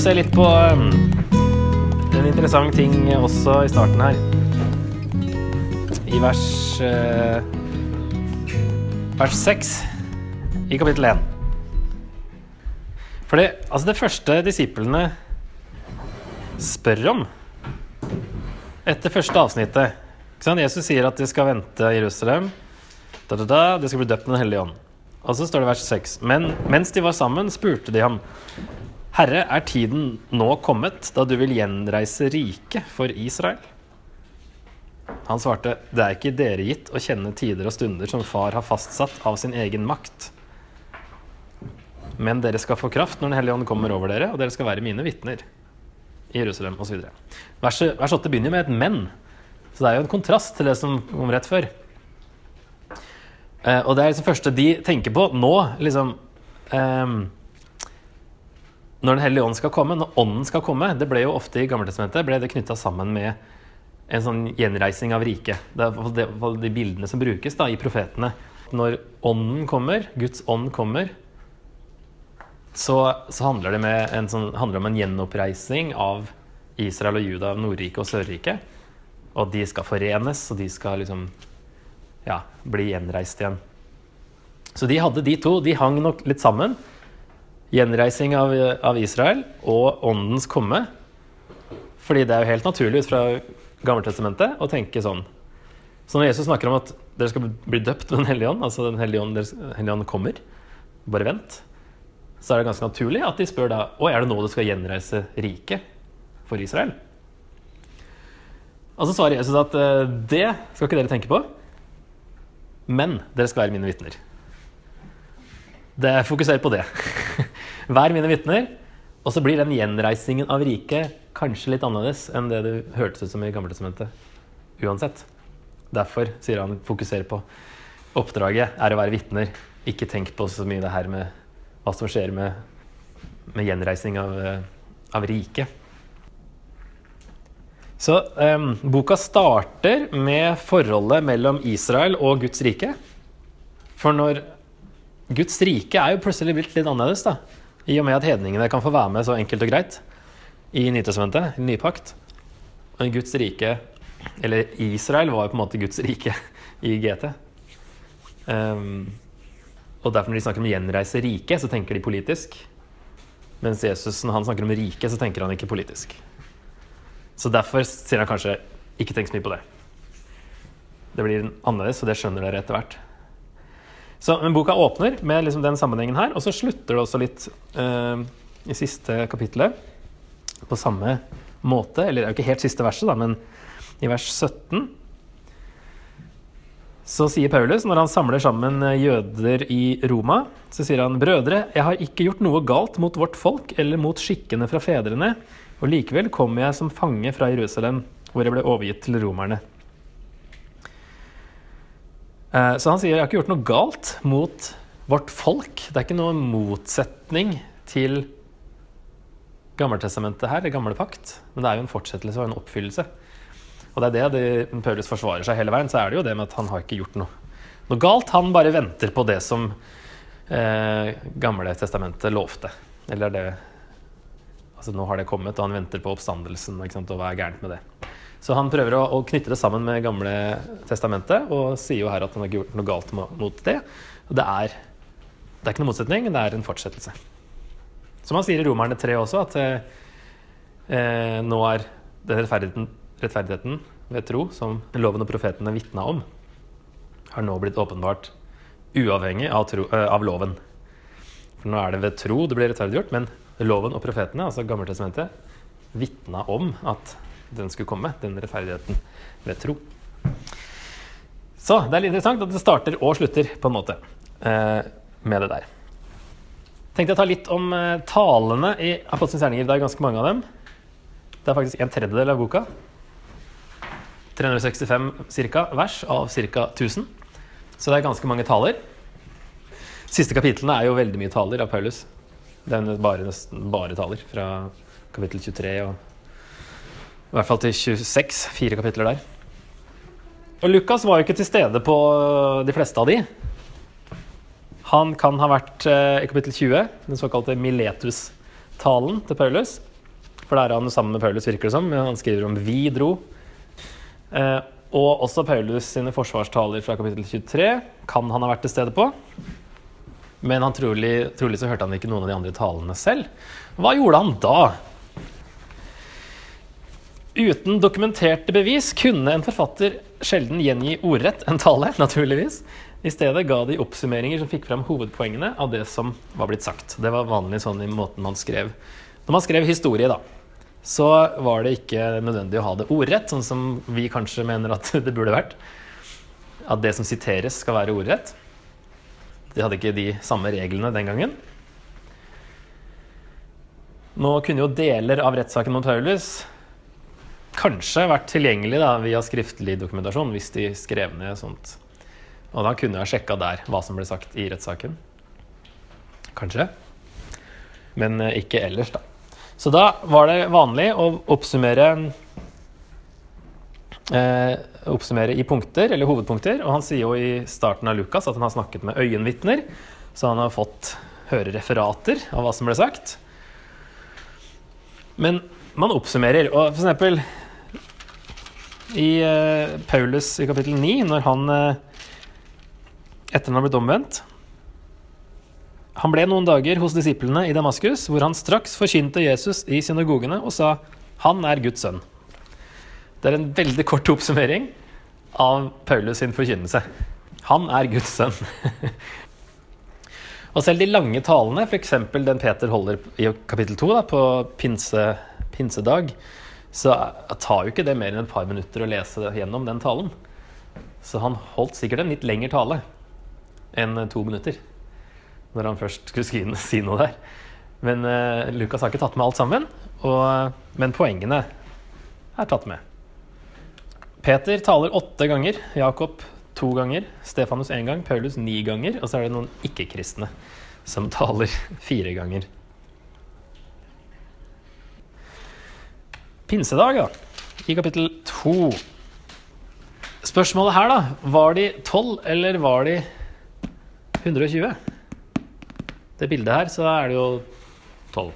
å se litt på um, en interessant ting også i starten her. I vers uh, Vers 6 i kapittel 1. Fordi altså det første disiplene spør om etter første avsnittet? Jesus sier at de skal vente i Jerusalem. Da, da, da, de skal bli døpt med Den hellige ånd. Og så står det vers 6. Men mens de var sammen, spurte de ham. Herre, er tiden nå kommet da du vil gjenreise riket for Israel? Han svarte, det er ikke dere gitt å kjenne tider og stunder som far har fastsatt av sin egen makt. Men dere skal få kraft når Den hellige ånd kommer over dere, og dere skal være mine vitner i Jerusalem osv. Vers, vers 8 begynner med et 'men', så det er jo en kontrast til det som kom rett før. Eh, og det er liksom første de tenker på nå, liksom eh, Når Den hellige ånd skal komme, når Ånden skal komme Det ble jo ofte i Gammeltestamentet ble det knytta sammen med en sånn gjenreising av riket. Det er de bildene som brukes da, i profetene. Når Ånden kommer, Guds ånd kommer, så, så handler det sånn, handler om en gjenoppreising av Israel og Juda, Nordriket og Sørriket. Og de skal forenes, og de skal liksom ja, bli gjenreist igjen. Så de hadde de to. De hang nok litt sammen. Gjenreising av, av Israel og åndens komme. Fordi det er jo helt naturlig ut fra Gammeltestamentet å tenke sånn. Så når Jesus snakker om at dere skal bli døpt med Den hellige ånd, altså Den hellige ånd, hellige ånd kommer, bare vent, så er det ganske naturlig at de spør da Å, er det nå du skal gjenreise riket for Israel? Og så svarer Jesus at eh, det skal ikke dere tenke på, men dere skal være mine vitner. Det fokuserer på det. Vær mine vitner. Og så blir den gjenreisingen av riket kanskje litt annerledes enn det det hørtes ut som i Gammeltestamentet. Uansett. Derfor sier han fokuser på oppdraget er å være vitner. Ikke tenk på så mye det her med hva som skjer med, med gjenreising av, eh, av riket. Så um, boka starter med forholdet mellom Israel og Guds rike. For når Guds rike er jo plutselig blitt litt annerledes, da. I og med at hedningene kan få være med så enkelt og greit i Nytestamentet, i Nypakt. Og Guds rike, eller Israel, var jo på en måte Guds rike i GT. Um, og derfor når de snakker om å gjenreise riket, så tenker de politisk. Mens Jesus, når han snakker om riket, så tenker han ikke politisk. Så derfor sier han kanskje ikke tenk så mye på det. Det blir annerledes, og det skjønner dere etter hvert. Så, men boka åpner med liksom den sammenhengen her, og så slutter det også litt uh, i siste kapittelet på samme måte. Eller det er jo ikke helt siste verset, da, men i vers 17 så sier Paulus, når han samler sammen jøder i Roma, så sier han brødre, jeg har ikke gjort noe galt mot vårt folk eller mot skikkene fra fedrene, og likevel kommer jeg som fange fra Jerusalem, hvor jeg ble overgitt til romerne. Eh, så han sier jeg har ikke gjort noe galt mot vårt folk. Det er ikke noen motsetning til Gammeltestamentet her, det gamle pakt. Men det er jo en fortsettelse og en oppfyllelse. Og det er det det Paulus forsvarer seg hele veien. Så er det jo det med at han har ikke gjort noe, noe galt. Han bare venter på det som eh, Gamle testamentet lovte. Eller det altså Nå har det kommet, og han venter på oppstandelsen. og hva er gærent med det? Så han prøver å, å, knytte det sammen med Gamle testamentet, og sier jo her at han har gjort noe galt mot det. Og det er, det er ikke noen motsetning, det er en fortsettelse. Som han sier i Romerne 3 også, at eh, nå er den rettferdigheten, rettferdigheten ved tro, som loven og profetene vitna om, har nå blitt åpenbart uavhengig av, tro, eh, av loven. For nå er det ved tro det blir rettferdiggjort, men loven og profetene, altså Gammeltestamentet, vitna om at den skulle komme, den rettferdigheten ved tro. Så det er litt interessant at det starter og slutter på en måte eh, med det der. Tenkte jeg ta litt om eh, talene i Apostelens gjerninger. Det er ganske mange av dem. Det er faktisk en tredjedel av boka. 365 cirka, vers av ca. 1000. Så det er ganske mange taler. Siste kapitlene er jo veldig mye taler av Paulus. Det er nesten bare taler fra kapittel 23 og i hvert fall til 26. Fire kapitler der. Og Lukas var jo ikke til stede på de fleste av de. Han kan ha vært eh, i kapittel 20, den såkalte Miletus-talen til Paulus. for der er han sammen med Paulus, virker det som. Han skriver om 'vi dro'. Eh, og også Paulus sine forsvarstaler fra kapittel 23 kan han ha vært til stede på. Men trolig, trolig så hørte han ikke noen av de andre talene selv. Hva gjorde han da? Uten dokumenterte bevis kunne en forfatter sjelden gjengi ordrett en tale, naturligvis. I stedet ga de oppsummeringer som fikk fram hovedpoengene av det som var blitt sagt. Det var vanlig sånn i måten man skrev. Når man skrev historie, da, så var det ikke nødvendig å ha det ordrett, sånn som vi kanskje mener at det burde vært. At det som siteres, skal være ordrett. De hadde ikke de samme reglene den gangen. Nå kunne jo deler av rettssaken mot Paulus kanskje vært tilgjengelig da, via skriftlig dokumentasjon hvis de skrev ned sånt. Og da kunne jeg sjekka der hva som ble sagt i rettssaken. Kanskje. Men eh, ikke ellers, da. Så da var det vanlig å oppsummere eh, oppsummere i punkter, eller hovedpunkter. Og han sier jo i starten av Lukas at han har snakket med øyenvitner. Så han har fått høre referater av hva som ble sagt. Men man oppsummerer. Og for eksempel i uh, Paulus i kapittel 9, når han uh, etter han har blitt omvendt Han ble noen dager hos disiplene i Damaskus, hvor han straks forkynte Jesus i synagogene og sa 'Han er Guds sønn'. Det er en veldig kort oppsummering av Paulus sin forkynnelse. Han er Guds sønn. og selv de lange talene, f.eks. den Peter holder i kapittel 2, da, på pinse, pinsedag, så tar jo ikke det mer enn et par minutter å lese gjennom den talen. Så han holdt sikkert en litt lengre tale enn to minutter. Når han først skulle si noe der. Men uh, Lukas har ikke tatt med alt sammen. Og, men poengene er tatt med. Peter taler åtte ganger. Jakob to ganger. Stefanus én gang. Paulus ni ganger. Og så er det noen ikke-kristne som taler fire ganger. Pinsedag, da, i kapittel 2. Spørsmålet her, da Var de 12, eller var de 120? Det bildet her, så er det jo 12.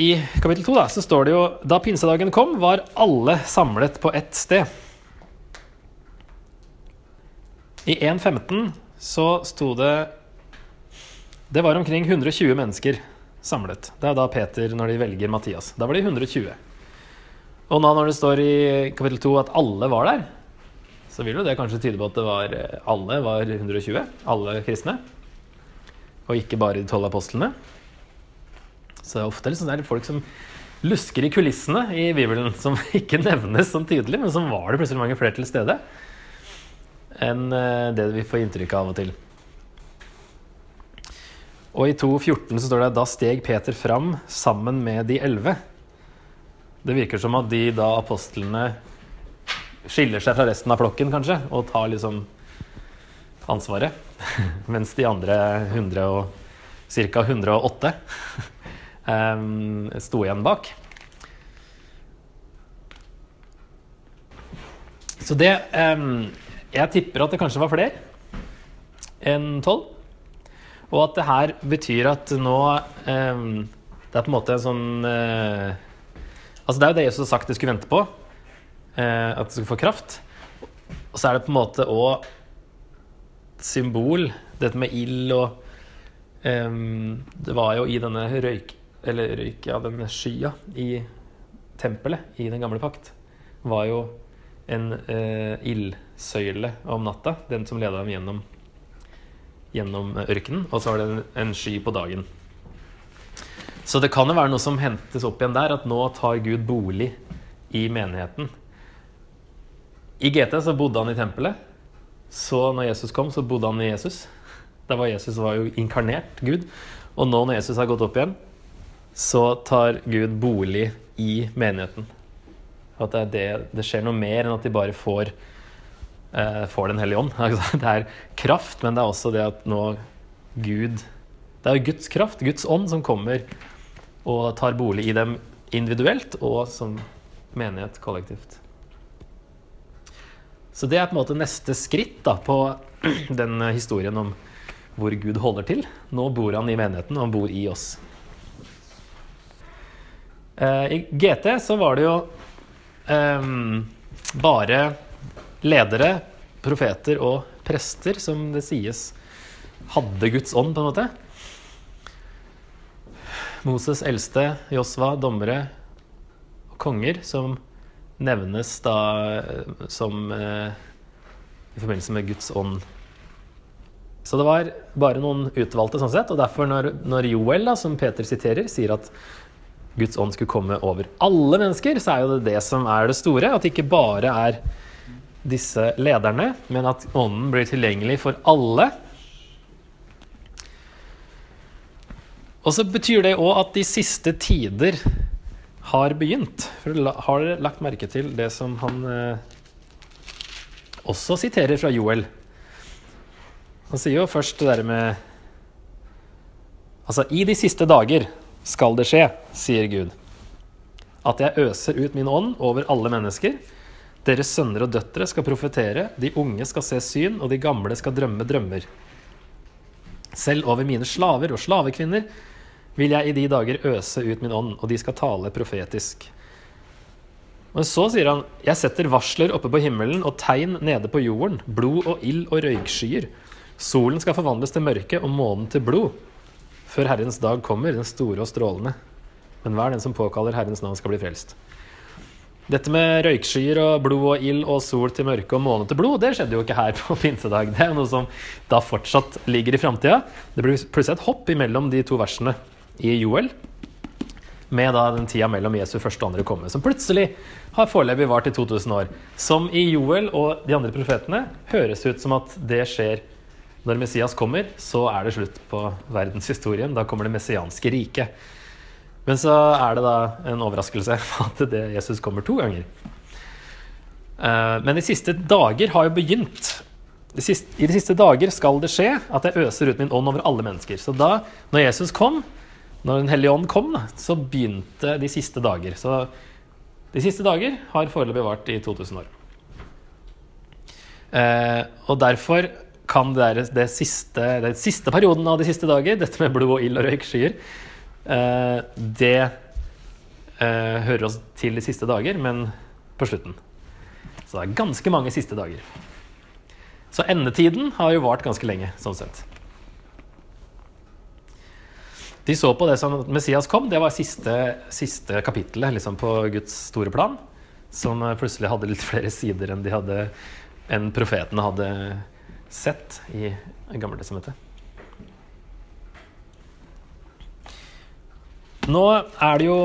I kapittel 2 da, så står det jo Da pinsedagen kom, var alle samlet på ett sted. I 1.15 så sto det Det var omkring 120 mennesker samlet. Det er da Peter når de velger Mathias. Da var de 120. Og nå når det står i kapittel 2 at alle var der, så vil jo det kanskje tyde på at det var, eh, alle var 120. Alle kristne. Og ikke bare de tolv apostlene. Så det er ofte liksom, det er folk som lusker i kulissene i Bibelen, som ikke nevnes sånn tydelig, men som var det plutselig mange flere til stede enn eh, det vi får inntrykk av av og til. Og i 2.14 så står det da steg Peter fram sammen med de elleve. Det virker som at de da apostlene skiller seg fra resten av flokken, kanskje, og tar liksom ansvaret. Mens de andre 100 og, ca. 108 um, sto igjen bak. Så det um, Jeg tipper at det kanskje var flere enn tolv. Og at det her betyr at nå eh, Det er på en måte en sånn eh, Altså Det er jo det Jesus har sagt de skulle vente på. Eh, at de skulle få kraft. Og så er det på en måte òg symbol, dette med ild og Det var jo i denne røyk... Eller røyk, ja, denne skya i tempelet i den gamle pakt, var jo en eh, ildsøyle om natta. Den som leda dem gjennom gjennom ørkenen, og så var det en, en sky på dagen. Så det kan jo være noe som hentes opp igjen der, at nå tar Gud bolig i menigheten. I GT så bodde han i tempelet. Så når Jesus kom, så bodde han i Jesus. Da var Jesus var jo inkarnert Gud. Og nå når Jesus har gått opp igjen, så tar Gud bolig i menigheten. At det, det, det skjer noe mer enn at de bare får eh, får Den hellige ånd. Det er kraft, men det er også det at nå Gud Det er Guds kraft, Guds ånd, som kommer og tar bolig i dem individuelt og som menighet kollektivt. Så det er på en måte neste skritt da, på den historien om hvor Gud holder til. Nå bor han i menigheten, og han bor i oss. Eh, I GT så var det jo um, bare ledere, profeter og prester som det sies hadde Guds ånd, på en måte. Moses eldste, Josva, dommere og konger, som nevnes da eh, som eh, i forbindelse med Guds ånd. Så det var bare noen utvalgte sånn sett, og derfor når, når Joel, da, som Peter siterer, sier at Guds ånd skulle komme over alle mennesker, så er jo det det som er det store. At det ikke bare er disse lederne, men at ånden blir tilgjengelig for alle. Og så betyr det òg at de siste tider har begynt. For har dere lagt merke til det som han eh, også siterer fra Joel? Han sier jo først det der med Altså, i de siste dager skal det skje, sier Gud, at jeg øser ut min ånd over alle mennesker. Deres sønner og døtre skal profetere, de unge skal se syn, og de gamle skal drømme drømmer. Selv over mine slaver og slavekvinner vil jeg i de dager øse ut min ånd, og de skal tale profetisk. Men så sier han, jeg setter varsler oppe på himmelen og tegn nede på jorden, blod og ild og røykskyer. Solen skal forvandles til mørke og månen til blod, før Herrens dag kommer, den store og strålende. Men hver den som påkaller Herrens navn, skal bli frelst. Dette med røykskyer og blod og ild og sol til mørke og måne til blod, det skjedde jo ikke her på pinsedag. Det er noe som da fortsatt ligger i framtida. Det blir plutselig et hopp imellom de to versene i Joel, med da den tida mellom Jesu første og andre komme, som plutselig har foreløpig vart i 2000 år. Som i Joel og de andre profetene høres ut som at det skjer når Messias kommer, så er det slutt på verdenshistorien. Da kommer det messianske riket. Men så er det da en overraskelse at det Jesus kommer to ganger. Eh, men de siste dager har jo begynt. I de siste dager skal det skje at jeg øser ut min ånd over alle mennesker. Så da, når Jesus kom, når Den hellige ånd kom, så begynte de siste dager. Så de siste dager har foreløpig vart i 2000 år. Eh, og derfor kan det, det siste, det siste perioden av de siste dager, dette med blod og ild og røykskyer, eh, det eh, hører oss til de siste dager, men på slutten. Så det er ganske mange siste dager. Så endetiden har jo vart ganske lenge, sånn sett. De så på det som Messias kom, det var siste, siste kapittelet liksom, på Guds store plan. Som plutselig hadde litt flere sider enn, de hadde, enn profetene hadde sett i Gammeltestamentet. Nå er det jo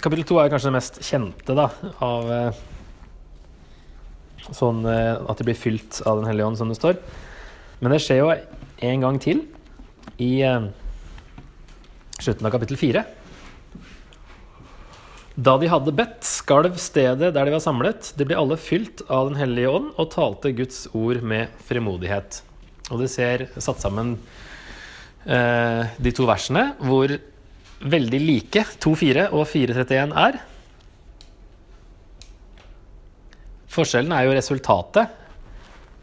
Kapittel to er kanskje det mest kjente da, av eh, sånn eh, at de blir fylt av Den hellige ånd, som det står. Men det skjer jo en gang til i eh, slutten av kapittel fire. Da de hadde bedt, skalv stedet der de var samlet. De ble alle fylt av Den hellige ånd og talte Guds ord med frimodighet. Og du ser satt sammen eh, de to versene hvor veldig like 2-4 og 4-31 er. Forskjellen er jo resultatet.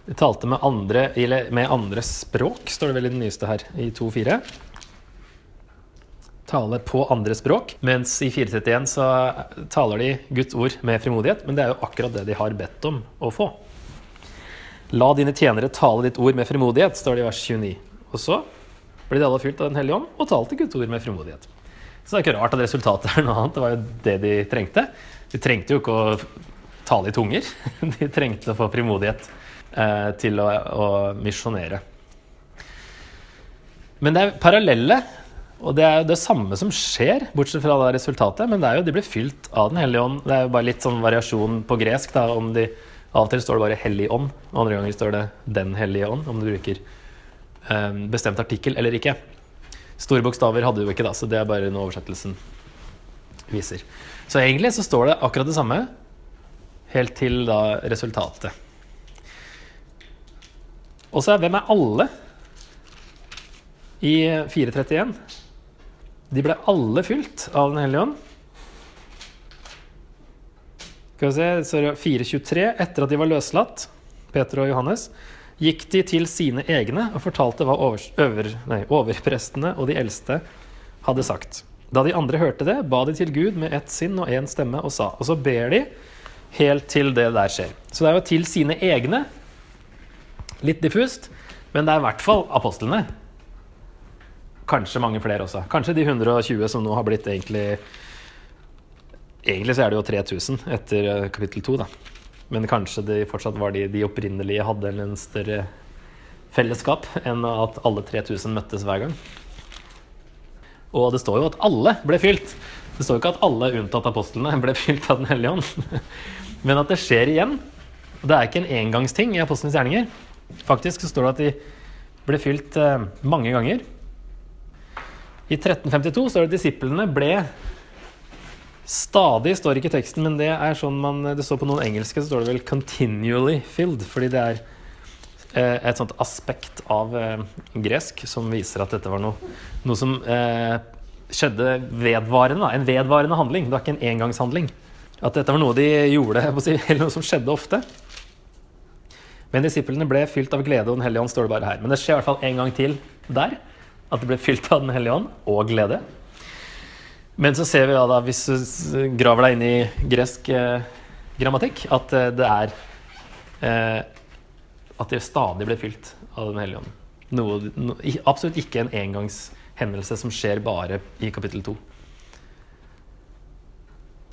De talte med andre, med andre språk, står det vel i den nyeste her, i 2-4. tale på andre språk. Mens i 431 så taler de Guds ord med frimodighet. Men det er jo akkurat det de har bedt om å få. La dine tjenere tale ditt ord med frimodighet, står det i vers 29. Og så blir de alle fylt av Den hellige ånd og talte Guds ord med frimodighet. Så det er ikke rart at resultatet er noe annet. Det var jo det de trengte. De trengte jo ikke å tale i tunger. De trengte å få frimodighet eh, til å, å misjonere. Men det er parallelle og det er jo det samme som skjer, bortsett fra det resultatet. Men det er jo, de blir fylt av Den hellige ånd. Det er jo bare litt sånn variasjon på gresk. Da, om de, Av og til står det bare 'hellig ånd', og andre ganger står det 'den hellige ånd'. Om du bruker um, bestemt artikkel eller ikke. Store bokstaver hadde vi jo ikke, da, så det er bare noe oversettelsen viser. Så egentlig så står det akkurat det samme helt til da resultatet. Og så er hvem er alle i 431? De ble alle fylt av Den hellige ånd. Skal vi se, 423. Etter at de var løslatt, Peter og Johannes, gikk de til sine egne og fortalte hva over, over, nei, overprestene og de eldste hadde sagt. Da de andre hørte det, ba de til Gud med ett sinn og én stemme og sa. Og så ber de helt til det der skjer. Så det er jo til sine egne. Litt diffust, men det er i hvert fall apostlene. Kanskje mange flere også. Kanskje de 120 som nå har blitt egentlig Egentlig så er det jo 3000 etter eh, kapittel 2, da. Men kanskje de fortsatt var de, de opprinnelige hadde en større fellesskap enn at alle 3000 møttes hver gang. Og det står jo at alle ble fylt. Det står jo ikke at alle unntatt apostlene ble fylt av Den hellige ånd. Men at det skjer igjen. Det er ikke en engangsting i apostlenes gjerninger. Faktisk så står det at de ble fylt eh, mange ganger. I 1352 står det at disiplene ble Stadig står ikke teksten, men det er sånn man, det står på noen engelske så står det vel 'continually filled'. Fordi det er eh, et sånt aspekt av eh, gresk som viser at dette var noe, noe som eh, skjedde vedvarende. En vedvarende handling. Det var ikke en engangshandling. At dette var noe de gjorde, eller noe som skjedde ofte. Men disiplene ble fylt av glede og Den hellige ånd, står det bare her. Men det skjer i hvert fall en gang til der. At de ble fylt av Den hellige ånd og glede. Men så ser vi da, hvis du graver deg inn i gresk eh, grammatikk, at eh, det er eh, At det stadig ble fylt av Den hellige ånd. No, absolutt ikke en engangshendelse som skjer bare i kapittel 2.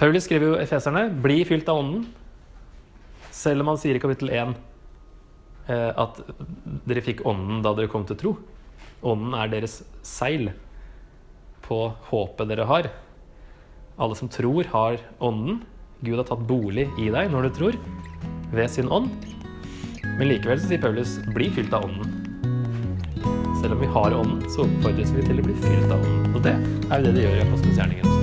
Paulus skriver jo efeserne 'bli fylt av ånden', selv om han sier i kapittel 1 eh, at dere fikk ånden da dere kom til tro. Ånden er deres seil på håpet dere har. Alle som tror, har ånden. Gud har tatt bolig i deg når du tror, ved sin ånd. Men likevel så sier Paulus 'bli fylt av ånden'. Selv om vi har ånden, så oppfordres vi til å bli fylt av ånden. Og det er jo det de gjør i Apostelens gjerninger.